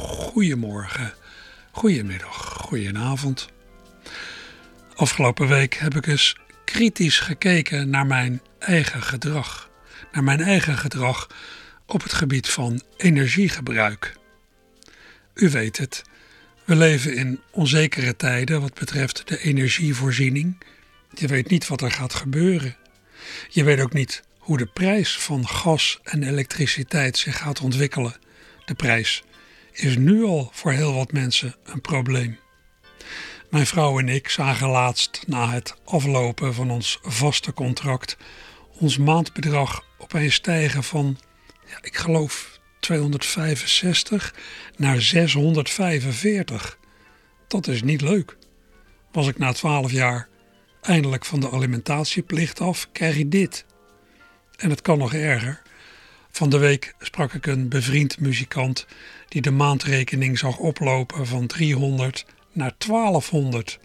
Goedemorgen, goedemiddag, goedenavond. Afgelopen week heb ik eens kritisch gekeken naar mijn eigen gedrag. Naar mijn eigen gedrag op het gebied van energiegebruik. U weet het, we leven in onzekere tijden wat betreft de energievoorziening. Je weet niet wat er gaat gebeuren. Je weet ook niet hoe de prijs van gas en elektriciteit zich gaat ontwikkelen. De prijs is nu al voor heel wat mensen een probleem. Mijn vrouw en ik zagen laatst na het aflopen van ons vaste contract ons maandbedrag opeens stijgen van, ja, ik geloof 265 naar 645. Dat is niet leuk. Was ik na 12 jaar eindelijk van de alimentatieplicht af, krijg je dit. En het kan nog erger. Van de week sprak ik een bevriend muzikant die de maandrekening zag oplopen van 300 naar 1200.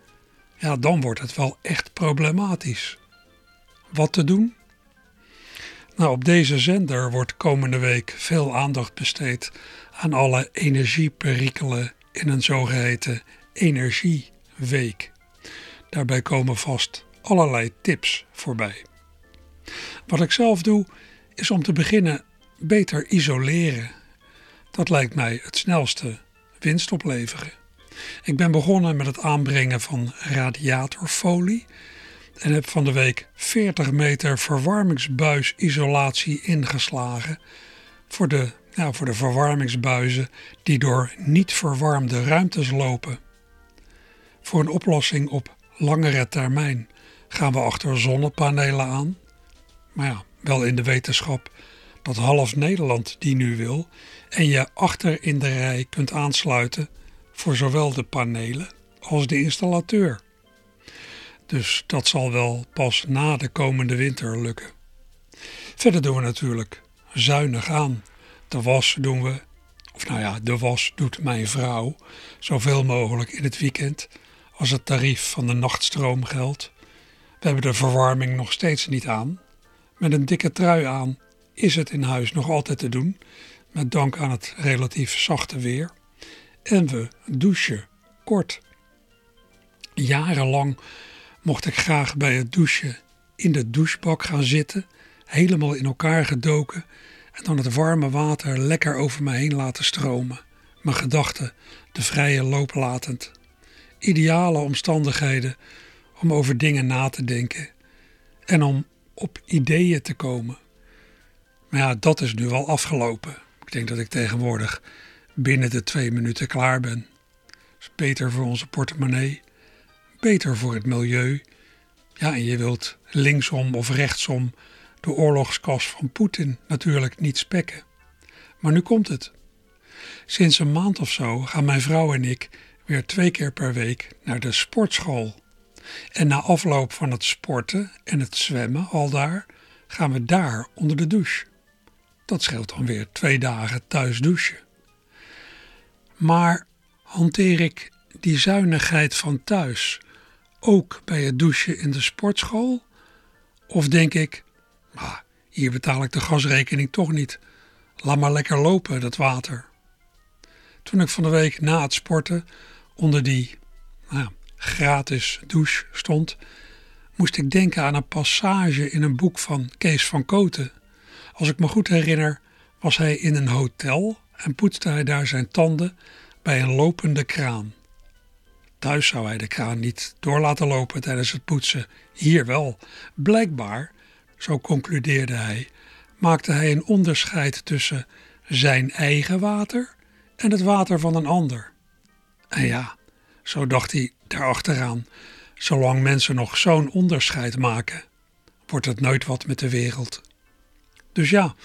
Ja, dan wordt het wel echt problematisch. Wat te doen? Nou, op deze zender wordt komende week veel aandacht besteed aan alle energieperikelen in een zogeheten Energieweek. Daarbij komen vast allerlei tips voorbij. Wat ik zelf doe, is om te beginnen beter isoleren. Dat lijkt mij het snelste winst opleveren. Ik ben begonnen met het aanbrengen van radiatorfolie en heb van de week 40 meter verwarmingsbuisisolatie ingeslagen voor de, nou, voor de verwarmingsbuizen die door niet verwarmde ruimtes lopen. Voor een oplossing op langere termijn gaan we achter zonnepanelen aan. Maar ja, wel in de wetenschap dat half Nederland die nu wil en je achter in de rij kunt aansluiten voor zowel de panelen als de installateur. Dus dat zal wel pas na de komende winter lukken. Verder doen we natuurlijk zuinig aan. De was doen we, of nou ja, de was doet mijn vrouw zoveel mogelijk in het weekend als het tarief van de nachtstroom geldt. We hebben de verwarming nog steeds niet aan. Met een dikke trui aan is het in huis nog altijd te doen, met dank aan het relatief zachte weer. En we douchen kort. Jarenlang mocht ik graag bij het douchen in de douchebak gaan zitten, helemaal in elkaar gedoken en dan het warme water lekker over me heen laten stromen, mijn gedachten de vrije loop latend. Ideale omstandigheden om over dingen na te denken en om op ideeën te komen. Maar ja, dat is nu al afgelopen. Ik denk dat ik tegenwoordig binnen de twee minuten klaar ben. Beter voor onze portemonnee, beter voor het milieu. Ja, en je wilt linksom of rechtsom de oorlogskas van Poetin natuurlijk niet spekken. Maar nu komt het. Sinds een maand of zo gaan mijn vrouw en ik weer twee keer per week naar de sportschool. En na afloop van het sporten en het zwemmen al daar, gaan we daar onder de douche. Dat scheelt dan weer twee dagen thuis douchen. Maar hanteer ik die zuinigheid van thuis ook bij het douchen in de sportschool? Of denk ik, ah, hier betaal ik de gasrekening toch niet. Laat maar lekker lopen, dat water. Toen ik van de week na het sporten onder die nou, gratis douche stond, moest ik denken aan een passage in een boek van Kees van Koten. Als ik me goed herinner, was hij in een hotel en poetste hij daar zijn tanden bij een lopende kraan. Thuis zou hij de kraan niet door laten lopen tijdens het poetsen, hier wel. Blijkbaar, zo concludeerde hij, maakte hij een onderscheid tussen zijn eigen water en het water van een ander. En ja, zo dacht hij daarachteraan, zolang mensen nog zo'n onderscheid maken, wordt het nooit wat met de wereld. Dus ja,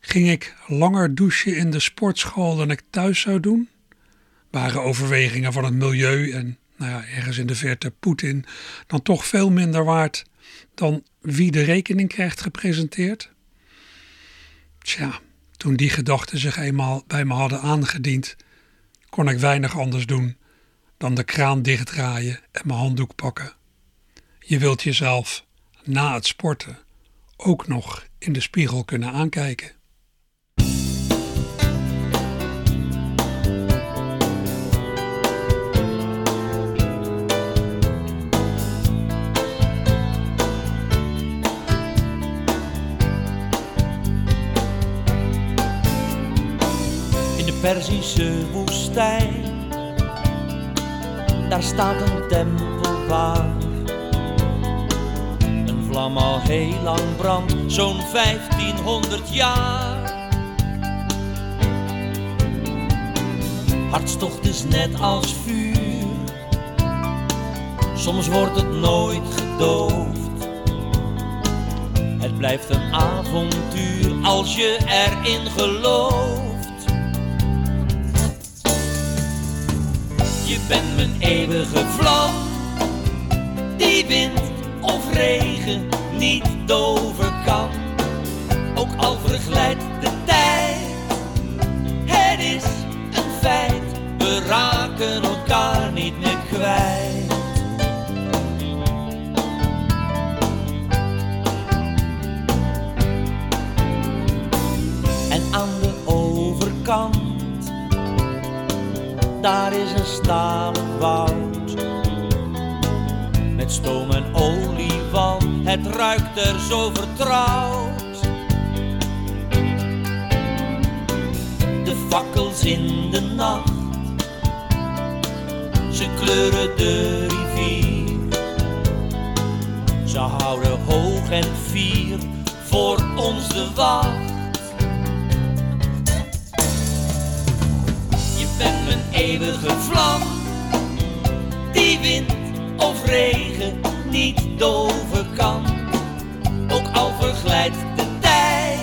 Ging ik langer douchen in de sportschool dan ik thuis zou doen? Waren overwegingen van het milieu en nou ja, ergens in de verte Poetin dan toch veel minder waard dan wie de rekening krijgt gepresenteerd? Tja, toen die gedachten zich eenmaal bij me hadden aangediend, kon ik weinig anders doen dan de kraan dichtdraaien en mijn handdoek pakken. Je wilt jezelf na het sporten ook nog in de spiegel kunnen aankijken. Perzische woestijn. Daar staat een tempel waar vlam al heel lang brandt, zo'n 1500 jaar. Hartstocht is net als vuur, soms wordt het nooit gedoofd. Het blijft een avontuur als je erin gelooft. Je bent mijn eeuwige vlam, die wind of regen niet doven kan. Ook al verglijdt de tijd, het is een feit, we raken elkaar niet meer kwijt. En aan de overkant daar is een stalen woud. Met stoom en want het ruikt er zo vertrouwd. De fakkels in de nacht, ze kleuren de rivier. Ze houden hoog en fier voor ons de wacht. bent mijn eeuwige vlam. Die wind of regen niet doven kan. Ook al verglijdt de tijd.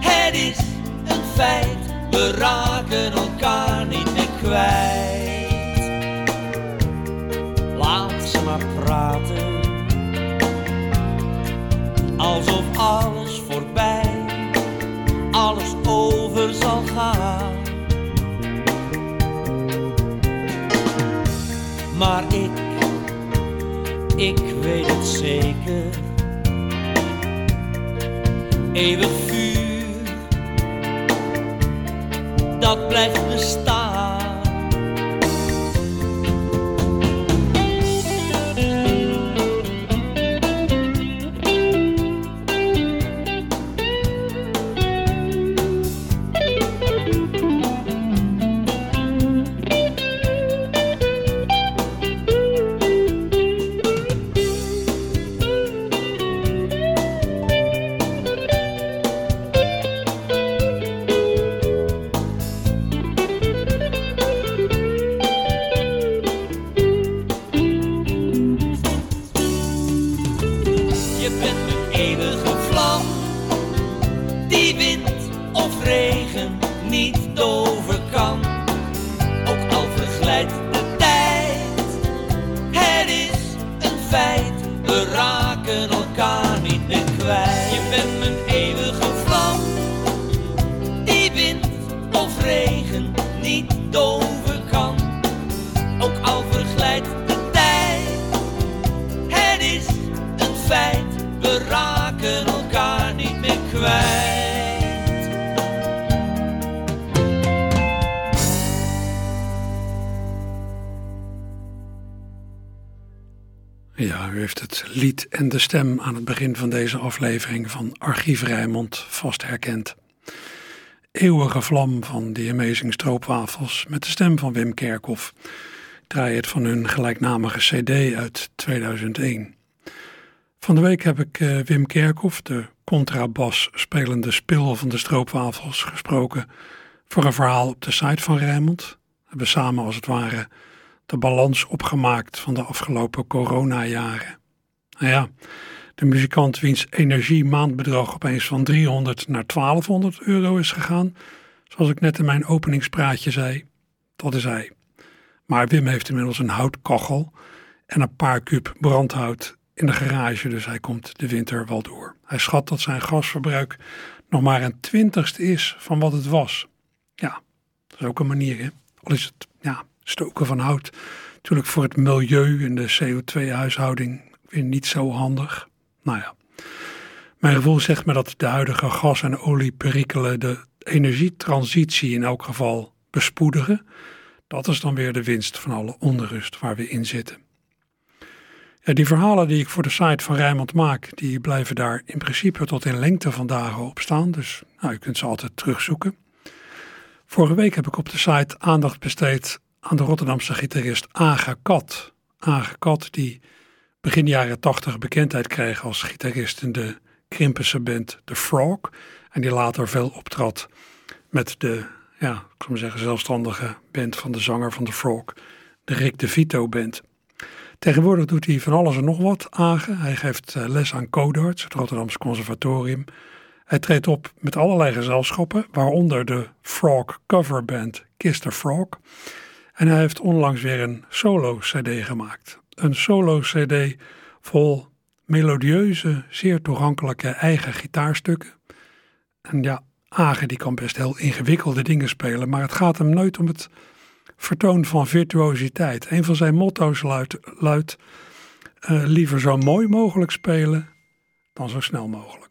Het is een feit, we raken elkaar niet meer kwijt. Laat ze maar praten. Alsof alles voorbij, alles over zal gaan. maar ik, ik weet het zeker. Eeuwig vuur, dat blijft bestaan. En de stem aan het begin van deze aflevering van Archief Rijmond vast herkend. Eeuwige vlam van The Amazing Stroopwafels met de stem van Wim Kerkhoff. draai het van hun gelijknamige CD uit 2001. Van de week heb ik uh, Wim Kerkhoff, de contrabas spelende spil van de Stroopwafels, gesproken voor een verhaal op de site van Rijmond. We hebben samen als het ware de balans opgemaakt van de afgelopen coronajaren. Nou ja, De muzikant wiens energie maandbedrag opeens van 300 naar 1200 euro is gegaan, zoals ik net in mijn openingspraatje zei, dat is hij. Maar Wim heeft inmiddels een houtkachel en een paar kub brandhout in de garage, dus hij komt de winter wel door. Hij schat dat zijn gasverbruik nog maar een twintigste is van wat het was. Ja, dat is ook een manier, hè? Al is het ja, stoken van hout natuurlijk voor het milieu en de CO2-huishouding weer niet zo handig. Nou ja, mijn gevoel zegt me dat de huidige gas- en olieperikelen de energietransitie in elk geval bespoedigen. Dat is dan weer de winst van alle onrust waar we in zitten. Ja, die verhalen die ik voor de site van Rijmond maak, die blijven daar in principe tot in lengte van dagen op staan. Dus nou, je kunt ze altijd terugzoeken. Vorige week heb ik op de site aandacht besteed aan de Rotterdamse gitarist Aga Kat. Aga Kat die begin jaren tachtig bekendheid kreeg als gitarist in de Krimpense band The Frog. En die later veel optrad met de, ja, ik zou maar zeggen, zelfstandige band van de zanger van The Frog, de Rick de Vito Band. Tegenwoordig doet hij van alles en nog wat, Agen. Hij geeft eh, les aan Codarts, het Rotterdamse Conservatorium. Hij treedt op met allerlei gezelschappen, waaronder de Frog coverband Kiss the Frog. En hij heeft onlangs weer een solo-cd gemaakt. Een solo-cd vol melodieuze, zeer toegankelijke eigen gitaarstukken. En ja, Agen die kan best heel ingewikkelde dingen spelen, maar het gaat hem nooit om het vertoon van virtuositeit. Een van zijn motto's luidt, uh, liever zo mooi mogelijk spelen dan zo snel mogelijk.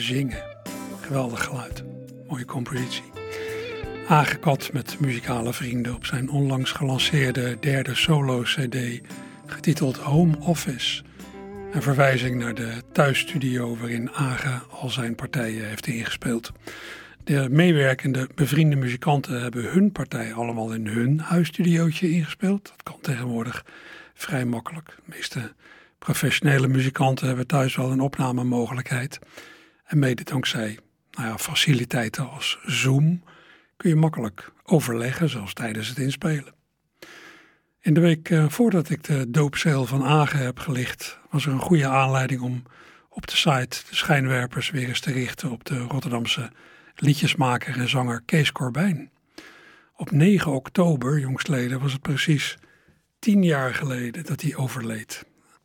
Zingen. Geweldig geluid. Mooie compositie. Aangekat met muzikale vrienden op zijn onlangs gelanceerde derde solo-CD getiteld Home Office. Een verwijzing naar de thuisstudio waarin Age al zijn partijen heeft ingespeeld. De meewerkende bevriende muzikanten hebben hun partij allemaal in hun huisstudiootje ingespeeld. Dat kan tegenwoordig vrij makkelijk. De meeste professionele muzikanten hebben thuis wel een opnamemogelijkheid. En mede dankzij nou ja, faciliteiten als Zoom kun je makkelijk overleggen, zelfs tijdens het inspelen. In de week eh, voordat ik de doopzeil van Agen heb gelicht, was er een goede aanleiding om op de site de schijnwerpers weer eens te richten op de Rotterdamse liedjesmaker en zanger Kees Corbijn. Op 9 oktober, jongstleden, was het precies tien jaar geleden dat hij overleed.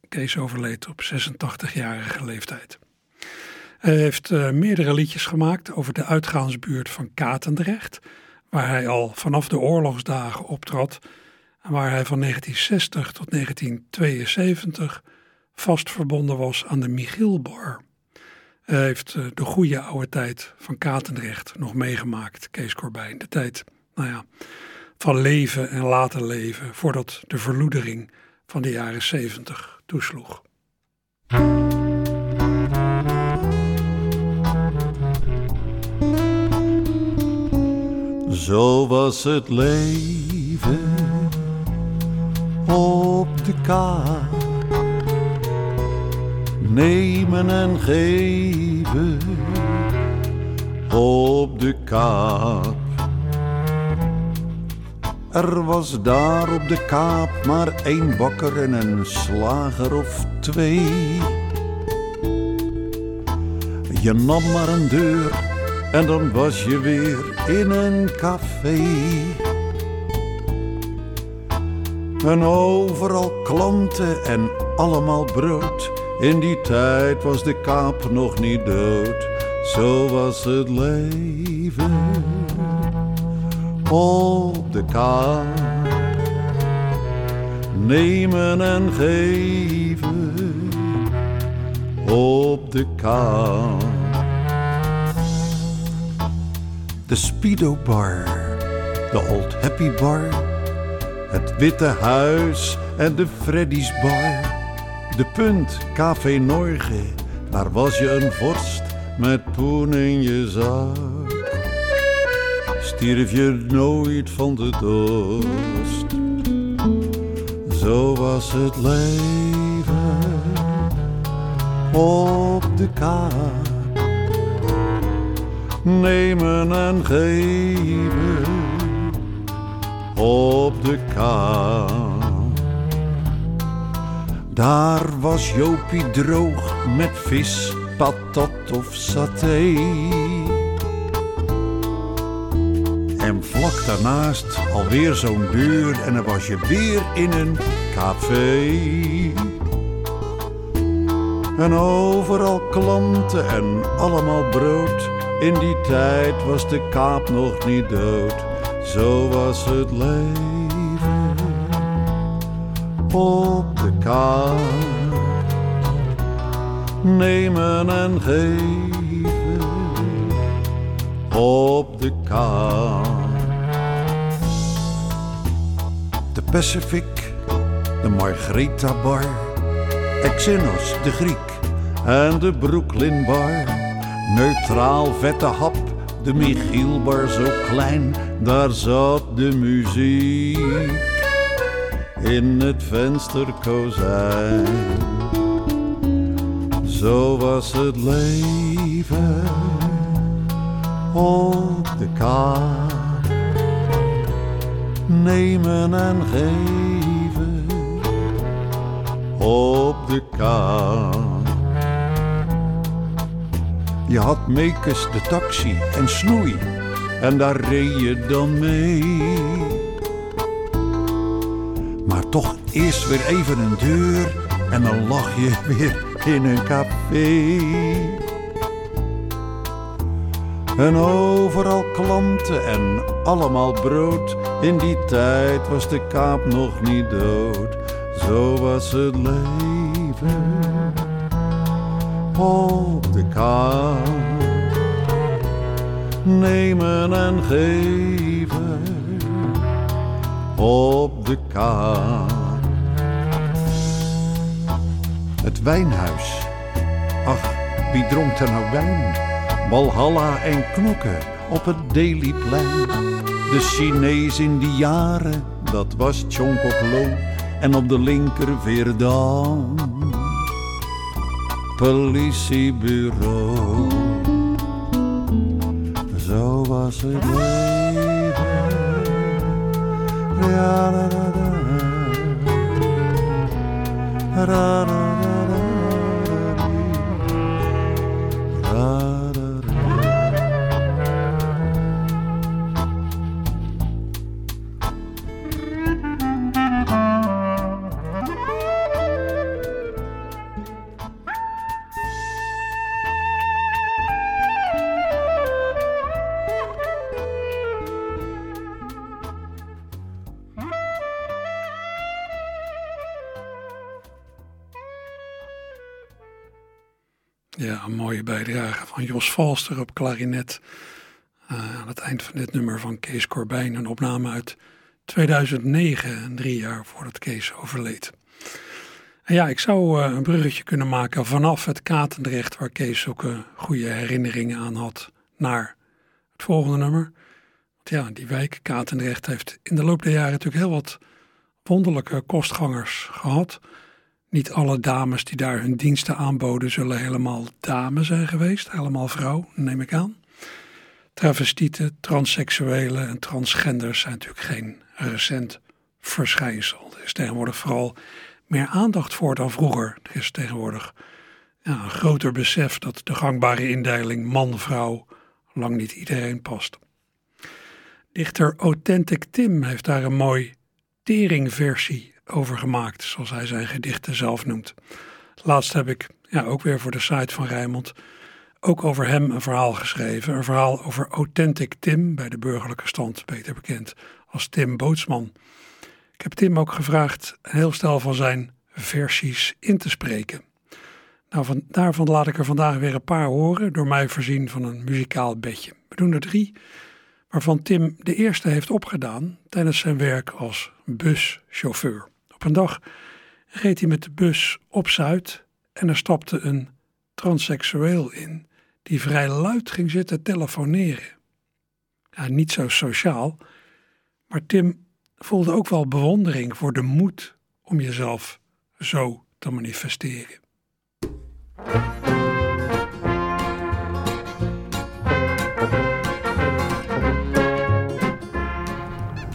Kees overleed op 86-jarige leeftijd. Hij heeft uh, meerdere liedjes gemaakt over de uitgaansbuurt van Katendrecht, waar hij al vanaf de oorlogsdagen optrad en waar hij van 1960 tot 1972 vast verbonden was aan de Michielbar. Hij heeft uh, de goede oude tijd van Katendrecht nog meegemaakt, Kees Corbijn. De tijd, nou ja, van leven en laten leven voordat de verloedering van de jaren 70 toesloeg. Zo was het leven op de kaart. Nemen en geven op de kaap. Er was daar op de kaap maar één bakker en een slager of twee. Je nam maar een deur en dan was je weer in een café. En overal klanten en allemaal brood. In die tijd was de kaap nog niet dood. Zo was het leven op de kaap. Nemen en geven op de kaap. De Speedo Bar, de Old Happy Bar, het Witte Huis en de Freddy's Bar. De Punt, Café Norge, daar was je een vorst met poen in je zak. Stierf je nooit van de dorst, zo was het leven op de kaart nemen en geven op de kaan. Daar was Jopie droog met vis, patat of saté. En vlak daarnaast alweer zo'n deur en dan was je weer in een café. En overal klanten en allemaal brood in die tijd was de kaap nog niet dood, zo was het leven op de kaap. Nemen en geven op de kaap. De Pacific, de Margarita Bar, Exynos, de Griek en de Brooklyn Bar Neutraal vette hap, de Michielbar zo klein, daar zat de muziek in het vensterkozijn. Zo was het leven op de kaart. Nemen en geven op de kaart. Je had Meekes de taxi en snoei en daar reed je dan mee. Maar toch eerst weer even een deur en dan lag je weer in een café. En overal klanten en allemaal brood. In die tijd was de kaap nog niet dood. Zo was het leven op de kaart. Nemen en geven op de kaart. Het wijnhuis. Ach, wie dronk er nou wijn? Walhalla en knokken op het Dailyplein. De Chinees in die jaren, dat was Chongkok-lo. En op de linker Veerdam, politiebureau. Zo was het leven. Ja, da, da, da. Van Jos Valster op klarinet. Eh, aan het eind van dit nummer van Kees Corbijn, een opname uit 2009, drie jaar voordat Kees overleed. En ja, ik zou eh, een bruggetje kunnen maken vanaf het Katendrecht, waar Kees ook goede herinneringen aan had, naar het volgende nummer. Want ja, die wijk Katendrecht heeft in de loop der jaren natuurlijk heel wat wonderlijke kostgangers gehad. Niet alle dames die daar hun diensten aanboden zullen helemaal dame zijn geweest, helemaal vrouw, neem ik aan. Travestieten, transseksuelen en transgenders zijn natuurlijk geen recent verschijnsel. Er is tegenwoordig vooral meer aandacht voor dan vroeger. Er is tegenwoordig een groter besef dat de gangbare indeling man-vrouw lang niet iedereen past. Dichter Authentic Tim heeft daar een mooi teringversie over gemaakt, zoals hij zijn gedichten zelf noemt. Laatst heb ik, ja, ook weer voor de site van Rijmond, ook over hem een verhaal geschreven. Een verhaal over Authentic Tim, bij de burgerlijke stand beter bekend als Tim Bootsman. Ik heb Tim ook gevraagd een heel stel van zijn versies in te spreken. Nou, van, daarvan laat ik er vandaag weer een paar horen, door mij voorzien van een muzikaal bedje. We doen er drie, waarvan Tim de eerste heeft opgedaan tijdens zijn werk als buschauffeur. Op een dag reed hij met de bus op Zuid en er stapte een transseksueel in die vrij luid ging zitten telefoneren. Ja, niet zo sociaal, maar Tim voelde ook wel bewondering voor de moed om jezelf zo te manifesteren.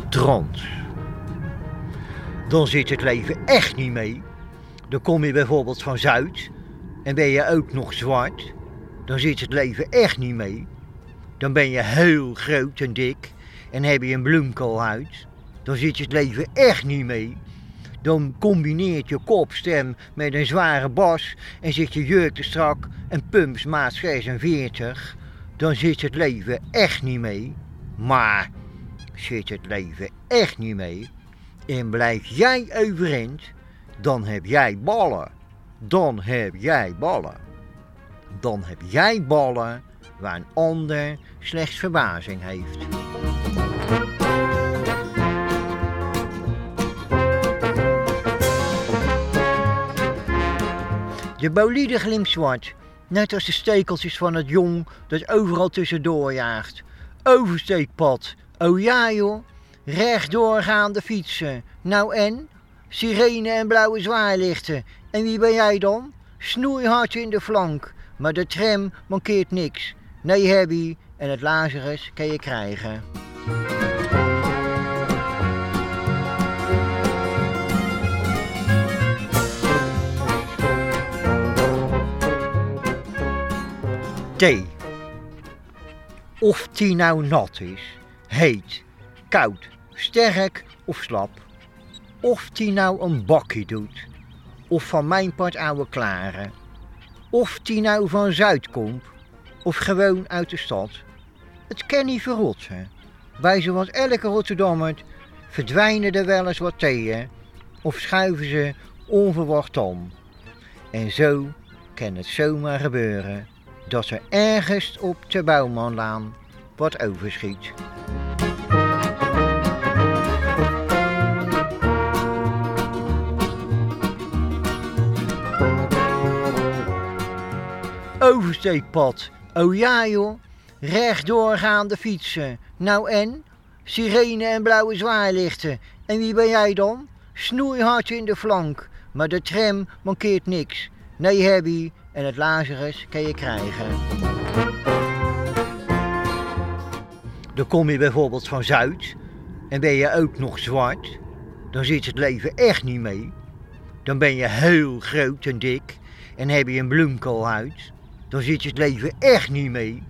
trans. Dan zit het leven echt niet mee. Dan kom je bijvoorbeeld van Zuid en ben je ook nog zwart. Dan zit het leven echt niet mee. Dan ben je heel groot en dik en heb je een bloemkoolhuid. Dan zit je het leven echt niet mee. Dan combineert je kopstem met een zware bas en zit je jurk te strak en pumps maat 46. Dan zit het leven echt niet mee. Maar zit het leven echt niet mee en blijf jij overeind, dan heb jij ballen. Dan heb jij ballen. Dan heb jij ballen waar een ander slechts verbazing heeft. De bolide glimt zwart, net als de stekeltjes van het jong dat overal tussendoor jaagt. Oversteekpad, oh ja joh, rechtdoorgaande fietsen. Nou en? Sirene en blauwe zwaailichten. En wie ben jij dan? Snoeihard in de flank, maar de tram mankeert niks. Nee, Hebby, en het Lazarus kan je krijgen. Thee. Of die nou nat is, heet, koud, sterk of slap. Of die nou een bakje doet, of van mijn part oude klaren. Of die nou van Zuid komt, of gewoon uit de stad. Het kan niet verrotsen. Bij zoals elke Rotterdammer verdwijnen er wel eens wat theeën, of schuiven ze onverwacht om. En zo kan het zomaar gebeuren dat er ergens op de Bouwmanlaan wat overschiet. Oh ja joh, rechtdoor gaande fietsen. Nou en? Sirene en blauwe zwaailichten. En wie ben jij dan? Snoeihard in de flank. Maar de tram mankeert niks. Nee, Hebby, en het Lazarus kan je krijgen. Dan kom je bijvoorbeeld van Zuid en ben je ook nog zwart. Dan zit het leven echt niet mee. Dan ben je heel groot en dik en heb je een bloemkoolhuid. Dan zit je het leven echt niet mee.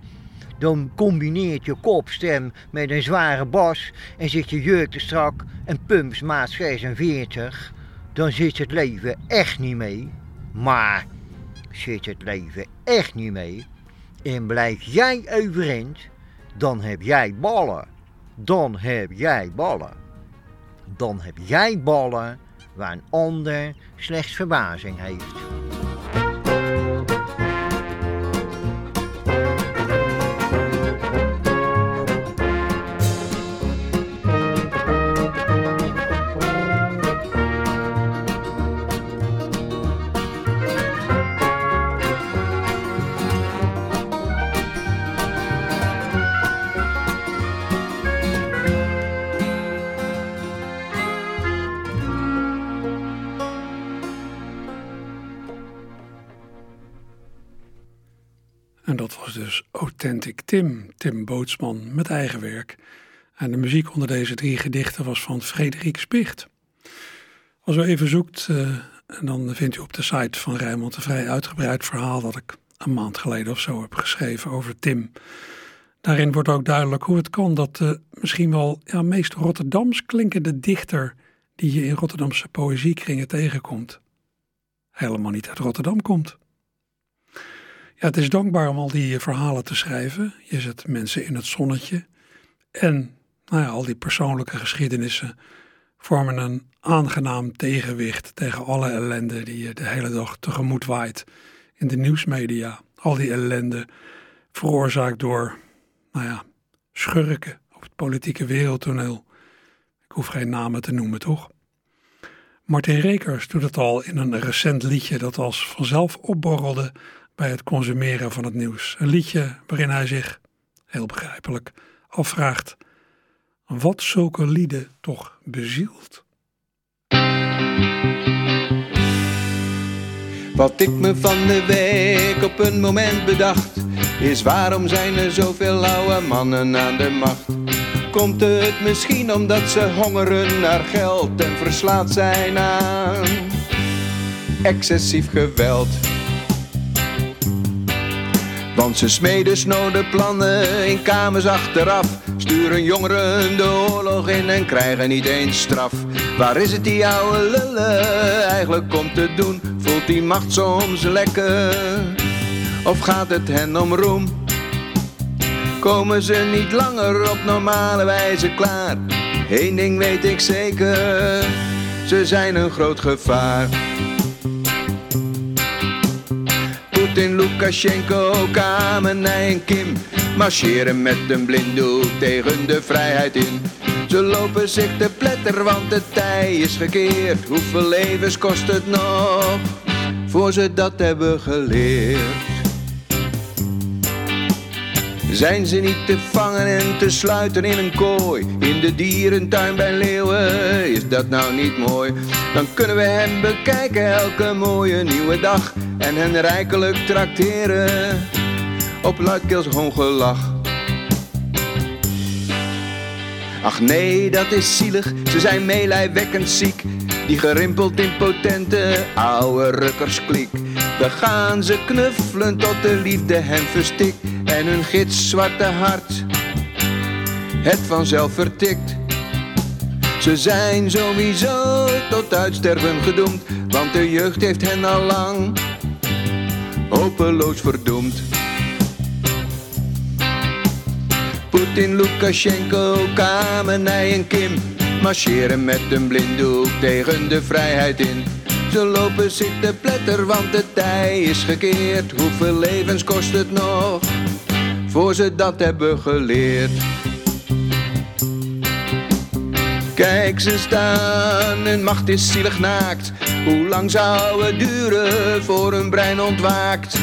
Dan combineert je kopstem met een zware bas en zit je jurk te strak en pumps maat 46. Dan zit het leven echt niet mee. Maar zit het leven echt niet mee en blijf jij overeind, dan heb jij ballen. Dan heb jij ballen. Dan heb jij ballen waar een ander slechts verbazing heeft. En dat was dus Authentic Tim, Tim Bootsman met eigen werk. En de muziek onder deze drie gedichten was van Frederik Spicht. Als u even zoekt, uh, dan vindt u op de site van Rijnmond een vrij uitgebreid verhaal dat ik een maand geleden of zo heb geschreven over Tim. Daarin wordt ook duidelijk hoe het kan dat de misschien wel ja, meest Rotterdams klinkende dichter die je in Rotterdamse poëziekringen tegenkomt, helemaal niet uit Rotterdam komt. Ja, het is dankbaar om al die verhalen te schrijven. Je zet mensen in het zonnetje. En nou ja, al die persoonlijke geschiedenissen vormen een aangenaam tegenwicht tegen alle ellende die je de hele dag tegemoet waait in de nieuwsmedia. Al die ellende veroorzaakt door, nou ja, schurken op het politieke wereldtoneel. Ik hoef geen namen te noemen, toch? Martin Rekers doet het al in een recent liedje dat als vanzelf opborrelde bij het consumeren van het nieuws. Een liedje waarin hij zich, heel begrijpelijk, afvraagt wat zulke lieden toch bezielt. Wat ik me van de week op een moment bedacht, is waarom zijn er zoveel oude mannen aan de macht? Komt het misschien omdat ze hongeren naar geld en verslaafd zijn aan excessief geweld? Want ze smeden snode plannen in kamers achteraf. Sturen jongeren de oorlog in en krijgen niet eens straf. Waar is het die oude lullen eigenlijk om te doen? Voelt die macht soms lekker? Of gaat het hen om roem? Komen ze niet langer op normale wijze klaar? Eén ding weet ik zeker, ze zijn een groot gevaar. Poetin, Lukashenko, Kamenij en Kim marcheren met een blinddoek tegen de vrijheid in. Ze lopen zich te pletter, want de tij is gekeerd. Hoeveel levens kost het nog, voor ze dat hebben geleerd? Zijn ze niet te vangen en te sluiten in een kooi? In de dierentuin bij leeuwen, is dat nou niet mooi? Dan kunnen we hen bekijken elke mooie nieuwe dag En hen rijkelijk trakteren op luidkeels hongelach Ach nee, dat is zielig, ze zijn meelijwekkend ziek Die gerimpeld impotente oude rukkerskliek We gaan ze knuffelen tot de liefde hen verstikt En hun gitzwarte hart het vanzelf vertikt ze zijn sowieso tot uitsterven gedoemd, want de jeugd heeft hen al lang hopeloos verdoemd. Poetin, Lukashenko, Kamenij en Kim marcheren met een blinddoek tegen de vrijheid in. Ze lopen zitten pletter, want de tij is gekeerd. Hoeveel levens kost het nog, voor ze dat hebben geleerd? Kijk, ze staan, hun macht is zielig naakt. Hoe lang zou het duren voor hun brein ontwaakt?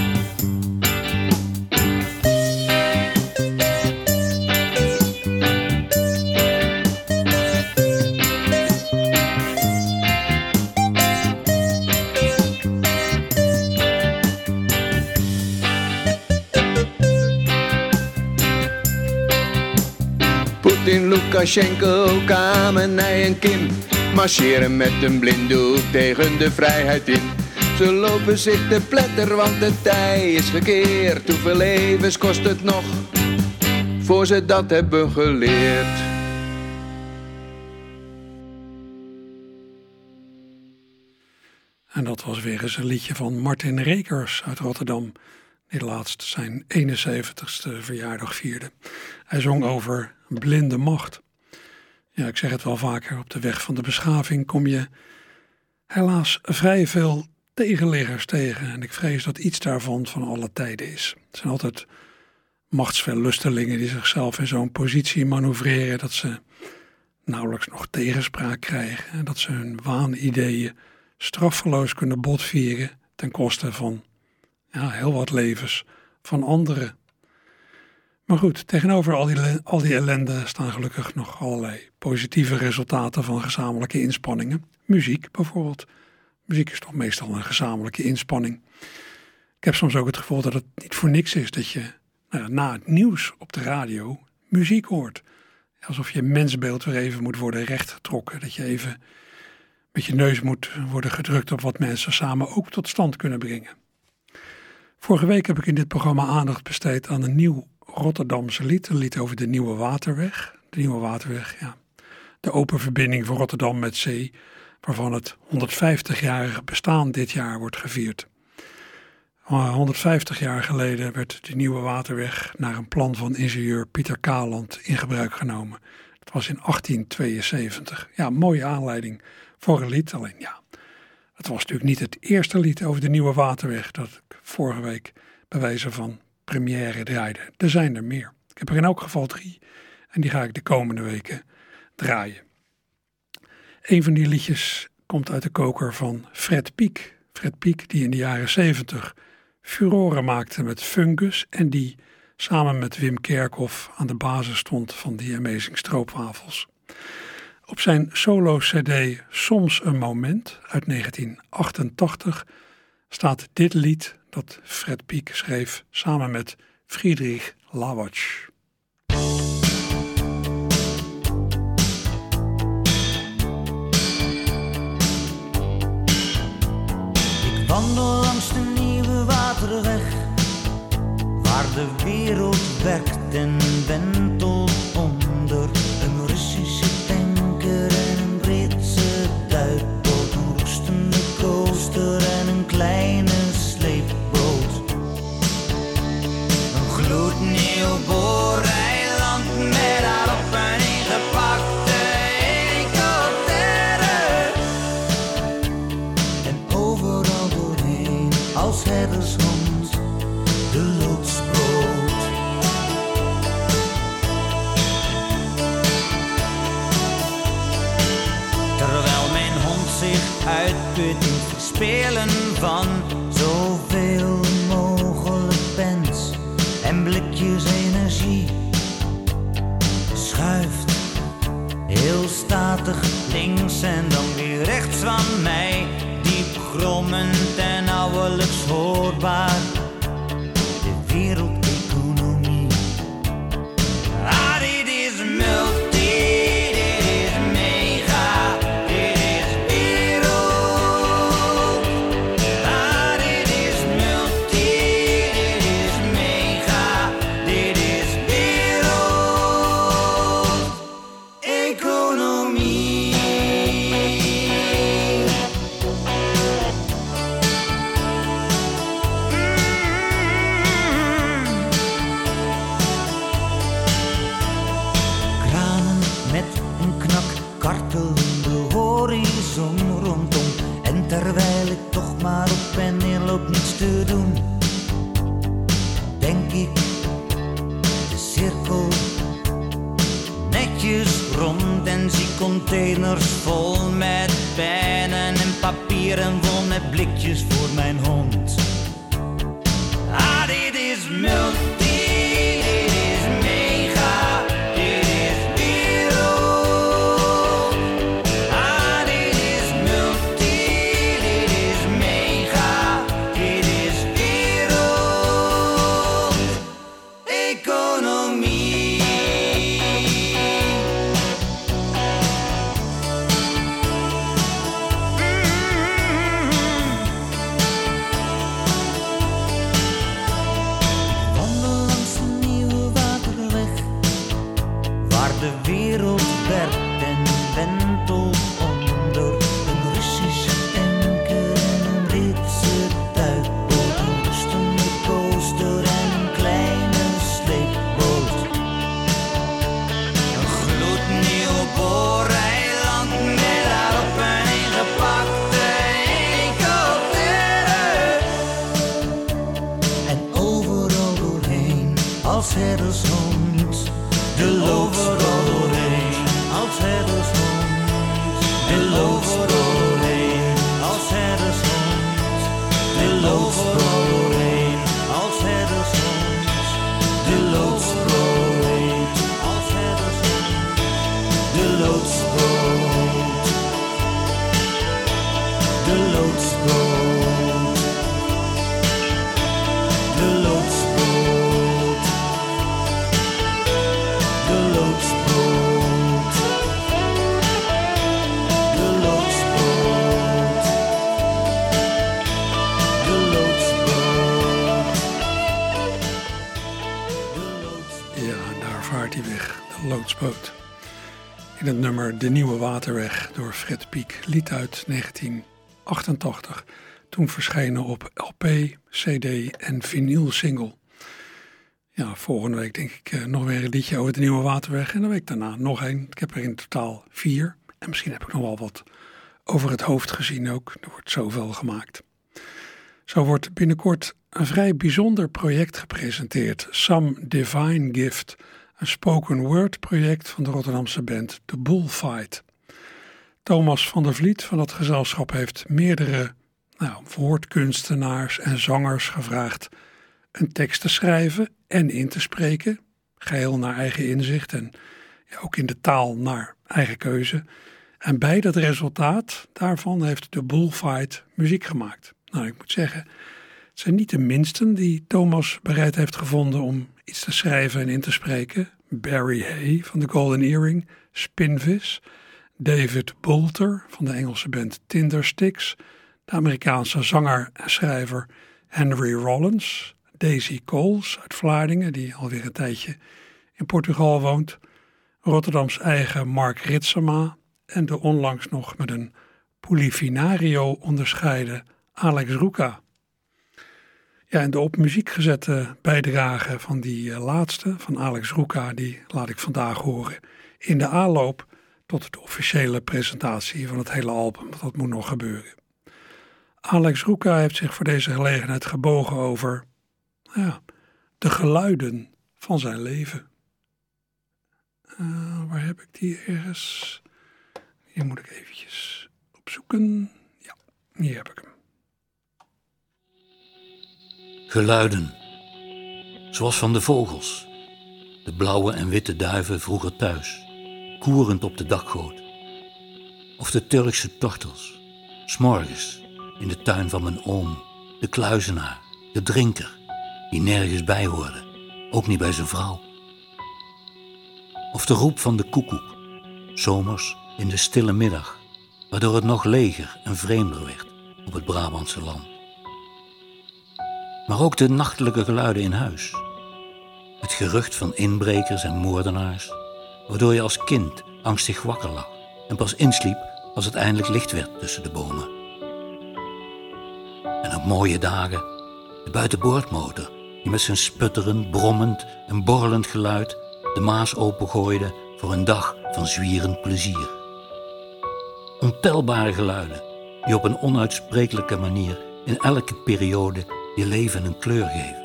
Lukashenko, Kamenij en Kim marcheren met een blinddoek tegen de vrijheid in. Ze lopen zich te pletter, want de tij is gekeerd. Hoeveel levens kost het nog, voor ze dat hebben geleerd? En dat was weer eens een liedje van Martin Rekers uit Rotterdam, die laatst zijn 71ste verjaardag vierde. Hij zong over blinde macht. Ja, ik zeg het wel vaker, op de weg van de beschaving kom je helaas vrij veel tegenliggers tegen. En ik vrees dat iets daarvan van alle tijden is. Het zijn altijd machtsverlustelingen die zichzelf in zo'n positie manoeuvreren dat ze nauwelijks nog tegenspraak krijgen. En dat ze hun waanideeën straffeloos kunnen botvieren ten koste van ja, heel wat levens van anderen. Maar goed, tegenover al die, al die ellende staan gelukkig nog allerlei positieve resultaten van gezamenlijke inspanningen. Muziek bijvoorbeeld. Muziek is toch meestal een gezamenlijke inspanning. Ik heb soms ook het gevoel dat het niet voor niks is dat je nou na het nieuws op de radio muziek hoort. Alsof je mensbeeld weer even moet worden rechtgetrokken. Dat je even met je neus moet worden gedrukt op wat mensen samen ook tot stand kunnen brengen. Vorige week heb ik in dit programma aandacht besteed aan een nieuw Rotterdamse lied. Een lied over de Nieuwe Waterweg. De Nieuwe Waterweg, ja. De open verbinding van Rotterdam met zee, waarvan het 150-jarige bestaan dit jaar wordt gevierd. 150 jaar geleden werd de Nieuwe Waterweg naar een plan van ingenieur Pieter Kaland in gebruik genomen. Dat was in 1872. Ja, mooie aanleiding voor een lied. Alleen ja, het was natuurlijk niet het eerste lied over de Nieuwe Waterweg dat ik vorige week bij wijze van première draaide. Er zijn er meer. Ik heb er in elk geval drie en die ga ik de komende weken draaien. Een van die liedjes komt uit de koker van Fred Piek. Fred Piek die in de jaren 70 furoren maakte met Fungus en die samen met Wim Kerkhoff aan de basis stond van die Amazing Stroopwafels. Op zijn solo-cd Soms een Moment uit 1988 staat dit lied dat Fred Piek schreef samen met Friedrich Lawatsch. Ik wandel langs de nieuwe waterweg, waar de wereld werkt en wentelt doorheen, als In het nummer De Nieuwe Waterweg door Fred Piek, lied uit 1988. Toen verschenen op LP, CD en vinylsingle. Ja, volgende week denk ik eh, nog weer een liedje over de Nieuwe Waterweg. En de week daarna nog één. Ik heb er in totaal vier. En misschien heb ik nog wel wat over het hoofd gezien ook. Er wordt zoveel gemaakt. Zo wordt binnenkort een vrij bijzonder project gepresenteerd. Some Divine Gift. Een spoken word project van de Rotterdamse band The Bullfight. Thomas van der Vliet van dat gezelschap heeft meerdere nou, woordkunstenaars en zangers gevraagd een tekst te schrijven en in te spreken, geheel naar eigen inzicht en ook in de taal naar eigen keuze. En bij dat resultaat daarvan heeft de Bullfight muziek gemaakt. Nou, ik moet zeggen, het zijn niet de minsten die Thomas bereid heeft gevonden om iets te schrijven en in te spreken. Barry Hay van de Golden Earring, Spinvis, David Boulter van de Engelse band Tindersticks, de Amerikaanse zanger en schrijver Henry Rollins, Daisy Coles uit Vlaardingen, die alweer een tijdje in Portugal woont, Rotterdams eigen Mark Ritsema en de onlangs nog met een Polifinario onderscheiden Alex Ruka. Ja, en de op muziek gezette bijdrage van die eh, laatste, van Alex Ruka, die laat ik vandaag horen in de aanloop tot de officiële presentatie van het hele album. want Dat moet nog gebeuren. Alex Ruka heeft zich voor deze gelegenheid gebogen over ja, de geluiden van zijn leven. Eh, waar heb ik die ergens? Hier moet ik eventjes opzoeken. Ja, hier heb ik hem. Geluiden. Zoals van de vogels. De blauwe en witte duiven vroeger thuis, koerend op de dakgoot. Of de Turkse tortels, s'morgens in de tuin van mijn oom, de kluizenaar, de drinker, die nergens bij hoorde, ook niet bij zijn vrouw. Of de roep van de koekoek, zomers in de stille middag, waardoor het nog leger en vreemder werd op het Brabantse land maar ook de nachtelijke geluiden in huis. Het gerucht van inbrekers en moordenaars, waardoor je als kind angstig wakker lag en pas insliep als het eindelijk licht werd tussen de bomen. En op mooie dagen de buitenboordmotor die met zijn sputterend, brommend en borrelend geluid de Maas opengooide voor een dag van zwierend plezier. Ontelbare geluiden die op een onuitsprekelijke manier in elke periode je leven een kleur geven.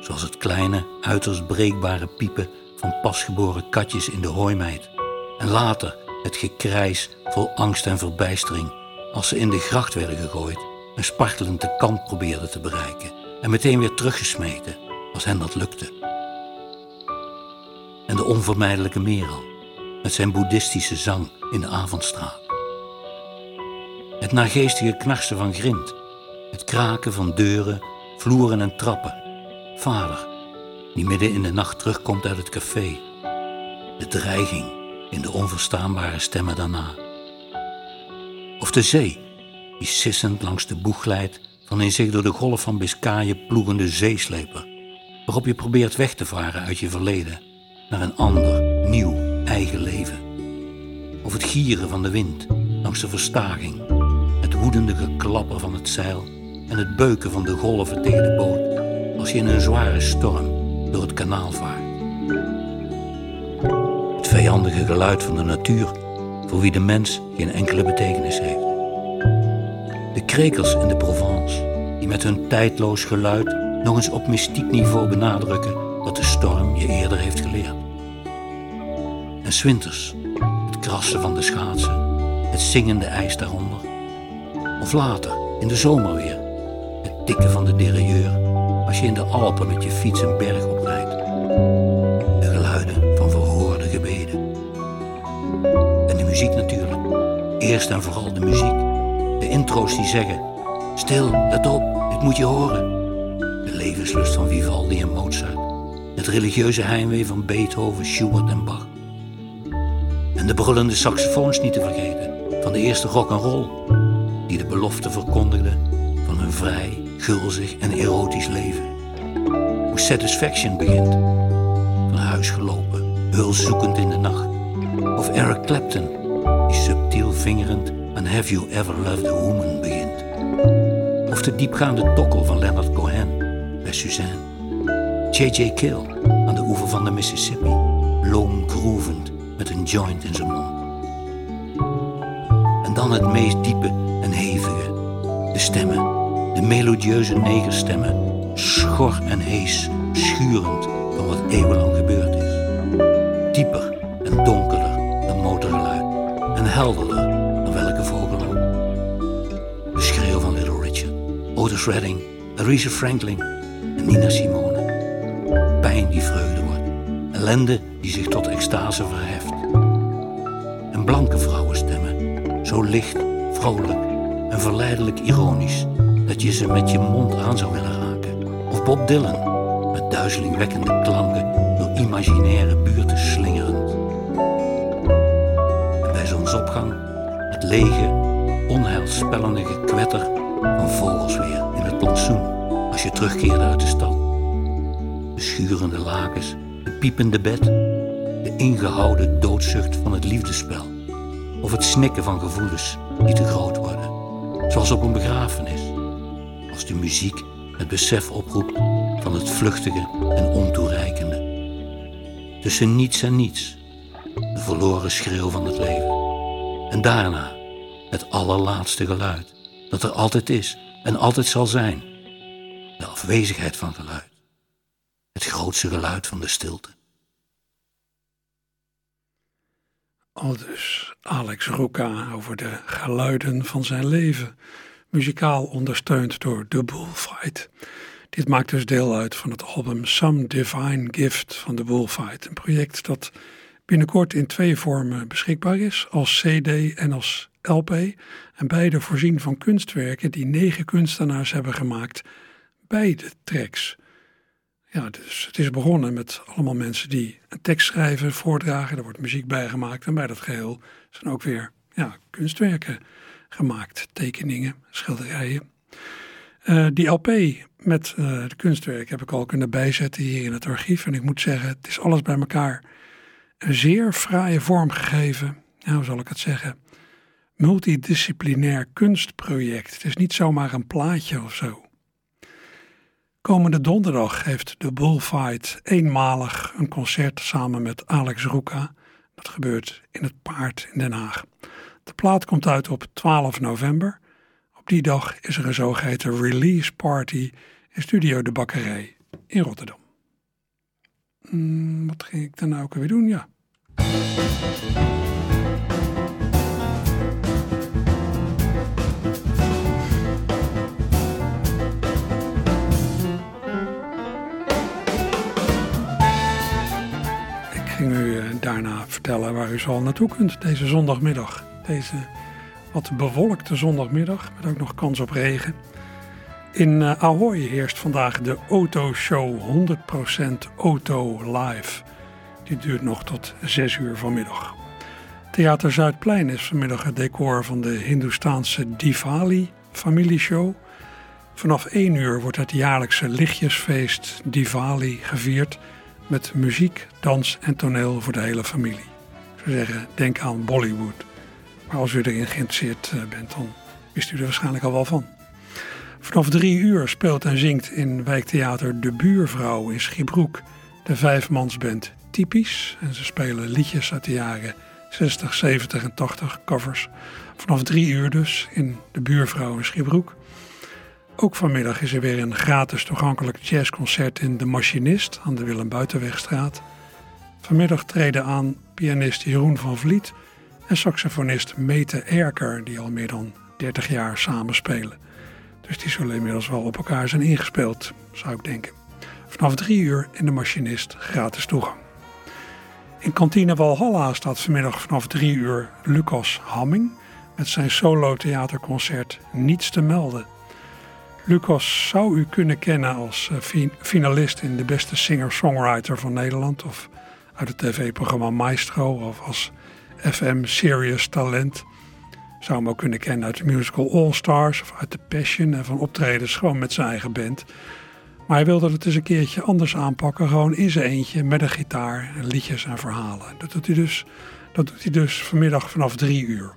zoals het kleine, uiterst breekbare piepen van pasgeboren katjes in de hooimeid. En later het gekrijs vol angst en verbijstering als ze in de gracht werden gegooid en spartelend de kant probeerden te bereiken en meteen weer teruggesmeten als hen dat lukte. En de onvermijdelijke Merel met zijn boeddhistische zang in de avondstraat. Het naargeestige knarsen van grind, het kraken van deuren, vloeren en trappen. Vader, die midden in de nacht terugkomt uit het café. De dreiging in de onverstaanbare stemmen daarna. Of de zee, die sissend langs de boeg glijdt van in zich door de golf van Biscayen ploegende zeesleper, waarop je probeert weg te varen uit je verleden naar een ander, nieuw, eigen leven. Of het gieren van de wind langs de verstaging, het woedende geklapper van het zeil en het beuken van de golven tegen de boot als je in een zware storm door het kanaal vaart. Het vijandige geluid van de natuur voor wie de mens geen enkele betekenis heeft. De krekels in de Provence die met hun tijdloos geluid nog eens op mystiek niveau benadrukken wat de storm je eerder heeft geleerd. En swinters, het krassen van de schaatsen, het zingende ijs daaronder. Of later, in de zomer weer, tikken van de derailleur als je in de Alpen met je fiets een berg oprijdt. De geluiden van verhoorde gebeden. En de muziek natuurlijk. Eerst en vooral de muziek. De intro's die zeggen: Stil, let op, dit moet je horen. De levenslust van Vivaldi en Mozart. Het religieuze heimwee van Beethoven, Schubert en Bach. En de brullende saxofoons niet te vergeten van de eerste rock and roll, die de belofte verkondigde van een vrij, gulzig en erotisch leven. Hoe Satisfaction begint, van huis gelopen, hulzoekend in de nacht. Of Eric Clapton, die subtiel vingerend aan Have You Ever Loved a Woman begint. Of de diepgaande tokkel van Leonard Cohen bij Suzanne. J.J. Kill aan de oever van de Mississippi, loom groevend met een joint in zijn mond. En dan het meest diepe en hevige, de stemmen, melodieuze negerstemmen, schor en hees, schurend van wat eeuwenlang gebeurd is. Dieper en donkerder dan motorgeluid en helderder dan welke vogel. De schreeuw van Little Richard, Otis Redding, Aretha Franklin en Nina Simone. Pijn die vreugde wordt, ellende die zich tot extase verheft. En blanke vrouwenstemmen, zo licht, vrolijk en verleidelijk ironisch dat je ze met je mond aan zou willen raken. Of Bob Dylan, met duizelingwekkende klanken door imaginaire buurten slingerend. En bij zonsopgang het lege, onheilspellende gekwetter van vogels weer in het plantsoen als je terugkeerde uit de stad. De schurende lakens, het piepende bed, de ingehouden doodzucht van het liefdespel. Of het snikken van gevoelens die te groot worden, zoals op een begrafenis. Als de muziek het besef oproept van het vluchtige en ontoereikende. Tussen niets en niets, de verloren schreeuw van het leven. En daarna het allerlaatste geluid, dat er altijd is en altijd zal zijn. De afwezigheid van geluid. Het grootste geluid van de stilte. Aldus Alex Roeka over de geluiden van zijn leven, muzikaal ondersteund door The Bullfight. Dit maakt dus deel uit van het album Some Divine Gift van The Bullfight, een project dat binnenkort in twee vormen beschikbaar is, als CD en als LP, en beide voorzien van kunstwerken die negen kunstenaars hebben gemaakt bij de tracks. Ja, dus het is begonnen met allemaal mensen die een tekst schrijven, voordragen, er wordt muziek bij gemaakt en bij dat geheel zijn ook weer ja, kunstwerken gemaakt, tekeningen, schilderijen. Uh, die LP met uh, de kunstwerk heb ik al kunnen bijzetten hier in het archief en ik moet zeggen, het is alles bij elkaar een zeer fraaie vorm gegeven, nou, hoe zal ik het zeggen, multidisciplinair kunstproject. Het is niet zomaar een plaatje of zo. Komende donderdag heeft de Bullfight eenmalig een concert samen met Alex Roeka. Dat gebeurt in het Paard in Den Haag. De plaat komt uit op 12 november. Op die dag is er een zogeheten release party in Studio de Bakkerij in Rotterdam. Hmm, wat ging ik dan nou ook weer doen? Ja. Ik ging u eh, daarna vertellen waar u zo al naartoe kunt deze zondagmiddag. Deze wat bewolkte zondagmiddag met ook nog kans op regen. In uh, Ahoy heerst vandaag de Auto-show 100% Auto Live. Die duurt nog tot 6 uur vanmiddag. Theater Zuidplein is vanmiddag het decor van de Hindoestaanse Diwali familieshow. Vanaf 1 uur wordt het jaarlijkse lichtjesfeest Diwali gevierd met muziek, dans en toneel voor de hele familie. Ik zou zeggen, denk aan Bollywood. Maar als u erin geïnteresseerd eh, bent, dan wist u er waarschijnlijk al wel van. Vanaf drie uur speelt en zingt in wijktheater De Buurvrouw in Schiebroek de vijfmansband Typisch. En ze spelen liedjes uit de jaren 60, 70 en 80 covers. Vanaf drie uur dus in De Buurvrouw in Schiebroek. Ook vanmiddag is er weer een gratis toegankelijk jazzconcert in De Machinist aan de Willem Buitenwegstraat. Vanmiddag treden aan pianist Jeroen van Vliet en saxofonist Mete Erker, die al meer dan 30 jaar samen spelen. Dus die zullen inmiddels wel op elkaar zijn ingespeeld, zou ik denken. Vanaf drie uur in de machinist gratis toegang. In kantine Walhalla staat vanmiddag vanaf drie uur Lucas Hamming met zijn solo theaterconcert Niets te melden. Lucas zou u kunnen kennen als eh, finalist in de beste singer-songwriter van Nederland of uit het tv-programma Maestro of als FM Serious Talent. Zou hem ook kunnen kennen uit de musical All Stars of uit The Passion en van optredens gewoon met zijn eigen band. Maar hij wilde het eens een keertje anders aanpakken, gewoon in zijn eentje met een gitaar, en liedjes en verhalen. Dat doet hij dus, dat doet hij dus vanmiddag vanaf drie uur.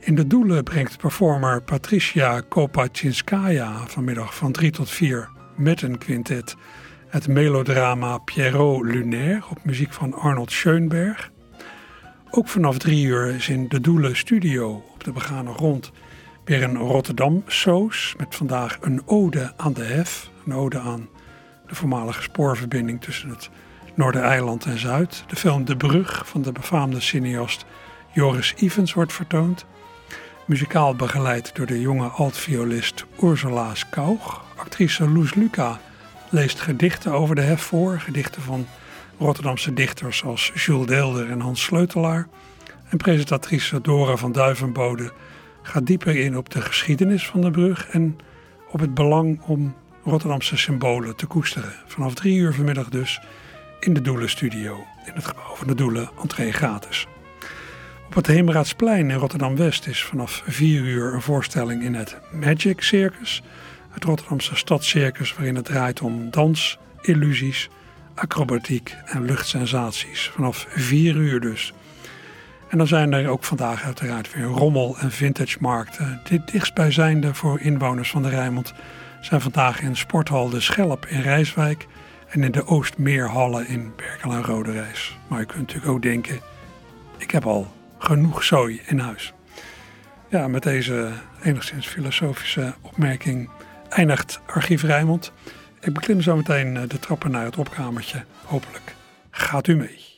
In de doelen brengt performer Patricia Kopachinskaya vanmiddag van 3 tot 4 met een quintet het melodrama Pierrot Lunaire op muziek van Arnold Schoenberg. Ook vanaf drie uur is in de Doelen Studio op de begane grond weer een Rotterdam-soos met vandaag een ode aan de hef. Een ode aan de voormalige spoorverbinding tussen het Noordereiland en Zuid. De film De Brug van de befaamde cineast Joris Ivens wordt vertoond. Muzikaal begeleid door de jonge altviolist Ursula Skaug. Actrice Loes Luca leest gedichten over de hef voor. Gedichten van Rotterdamse dichters als Jules Deelder en Hans Sleutelaar. En presentatrice Dora van Duivenbode gaat dieper in op de geschiedenis van de brug en op het belang om Rotterdamse symbolen te koesteren. Vanaf drie uur vanmiddag dus in de Doelenstudio in het gebouw van de Doelen, entree gratis. Op het Heemraadsplein in Rotterdam-West is vanaf vier uur een voorstelling in het Magic Circus, het Rotterdamse stadscircus waarin het draait om dans, illusies, acrobatiek en luchtsensaties. Vanaf 4 uur dus. En dan zijn er ook vandaag uiteraard weer rommel- en vintage markten. Dit dichtstbijzijnde voor inwoners van de Rijnmond zijn vandaag in Sporthal De Schelp in Rijswijk en in de Oostmeerhallen in Berkel en Roderijs. Maar je kunt natuurlijk ook denken, ik heb al genoeg zooi in huis. Ja, met deze enigszins filosofische opmerking eindigt Archief Rijnmond. Ik beklim zo meteen eh, de trappen naar het opkamertje. Hopelijk gaat u mee.